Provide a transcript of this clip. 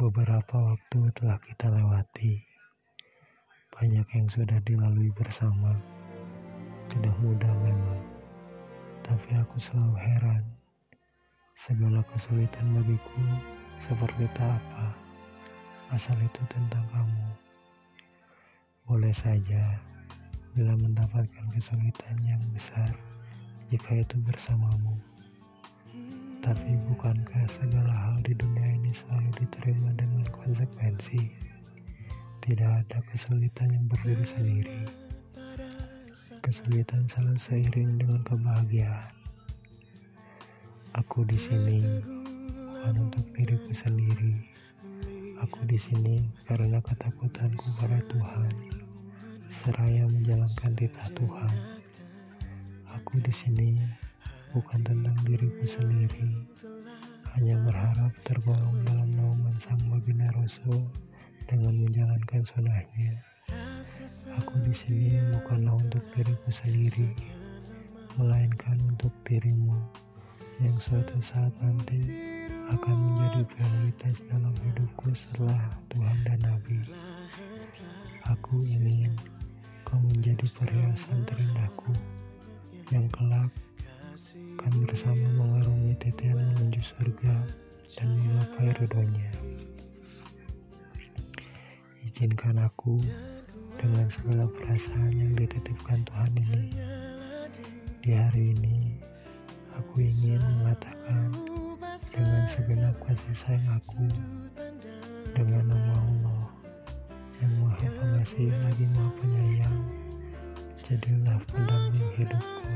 Beberapa waktu telah kita lewati, banyak yang sudah dilalui bersama. Tidak mudah memang, tapi aku selalu heran. Segala kesulitan bagiku seperti tak apa, asal itu tentang kamu. Boleh saja bila mendapatkan kesulitan yang besar jika itu bersamamu. Tapi bukankah segala hal di dunia diterima dengan konsekuensi? Tidak ada kesulitan yang berdiri sendiri. Kesulitan selalu seiring dengan kebahagiaan. Aku di sini bukan untuk diriku sendiri. Aku di sini karena ketakutanku pada Tuhan, seraya menjalankan titah Tuhan. Aku di sini bukan tentang diriku sendiri, hanya berharap tergolong dalam naungan Sang Baginda Rasul dengan menjalankan sunnahnya. Aku di sini bukanlah untuk diriku sendiri, melainkan untuk dirimu yang suatu saat nanti akan menjadi prioritas dalam hidupku setelah Tuhan dan Nabi. Aku ingin kau menjadi perhiasan terindahku yang kelak akan bersama mengarungi titian menuju surga dan menggapai ridhonya. Izinkan aku dengan segala perasaan yang dititipkan Tuhan ini. Di hari ini, aku ingin mengatakan dengan segenap kasih sayang aku dengan nama Allah yang maha pengasih lagi maha penyayang jadilah pendamping hidupku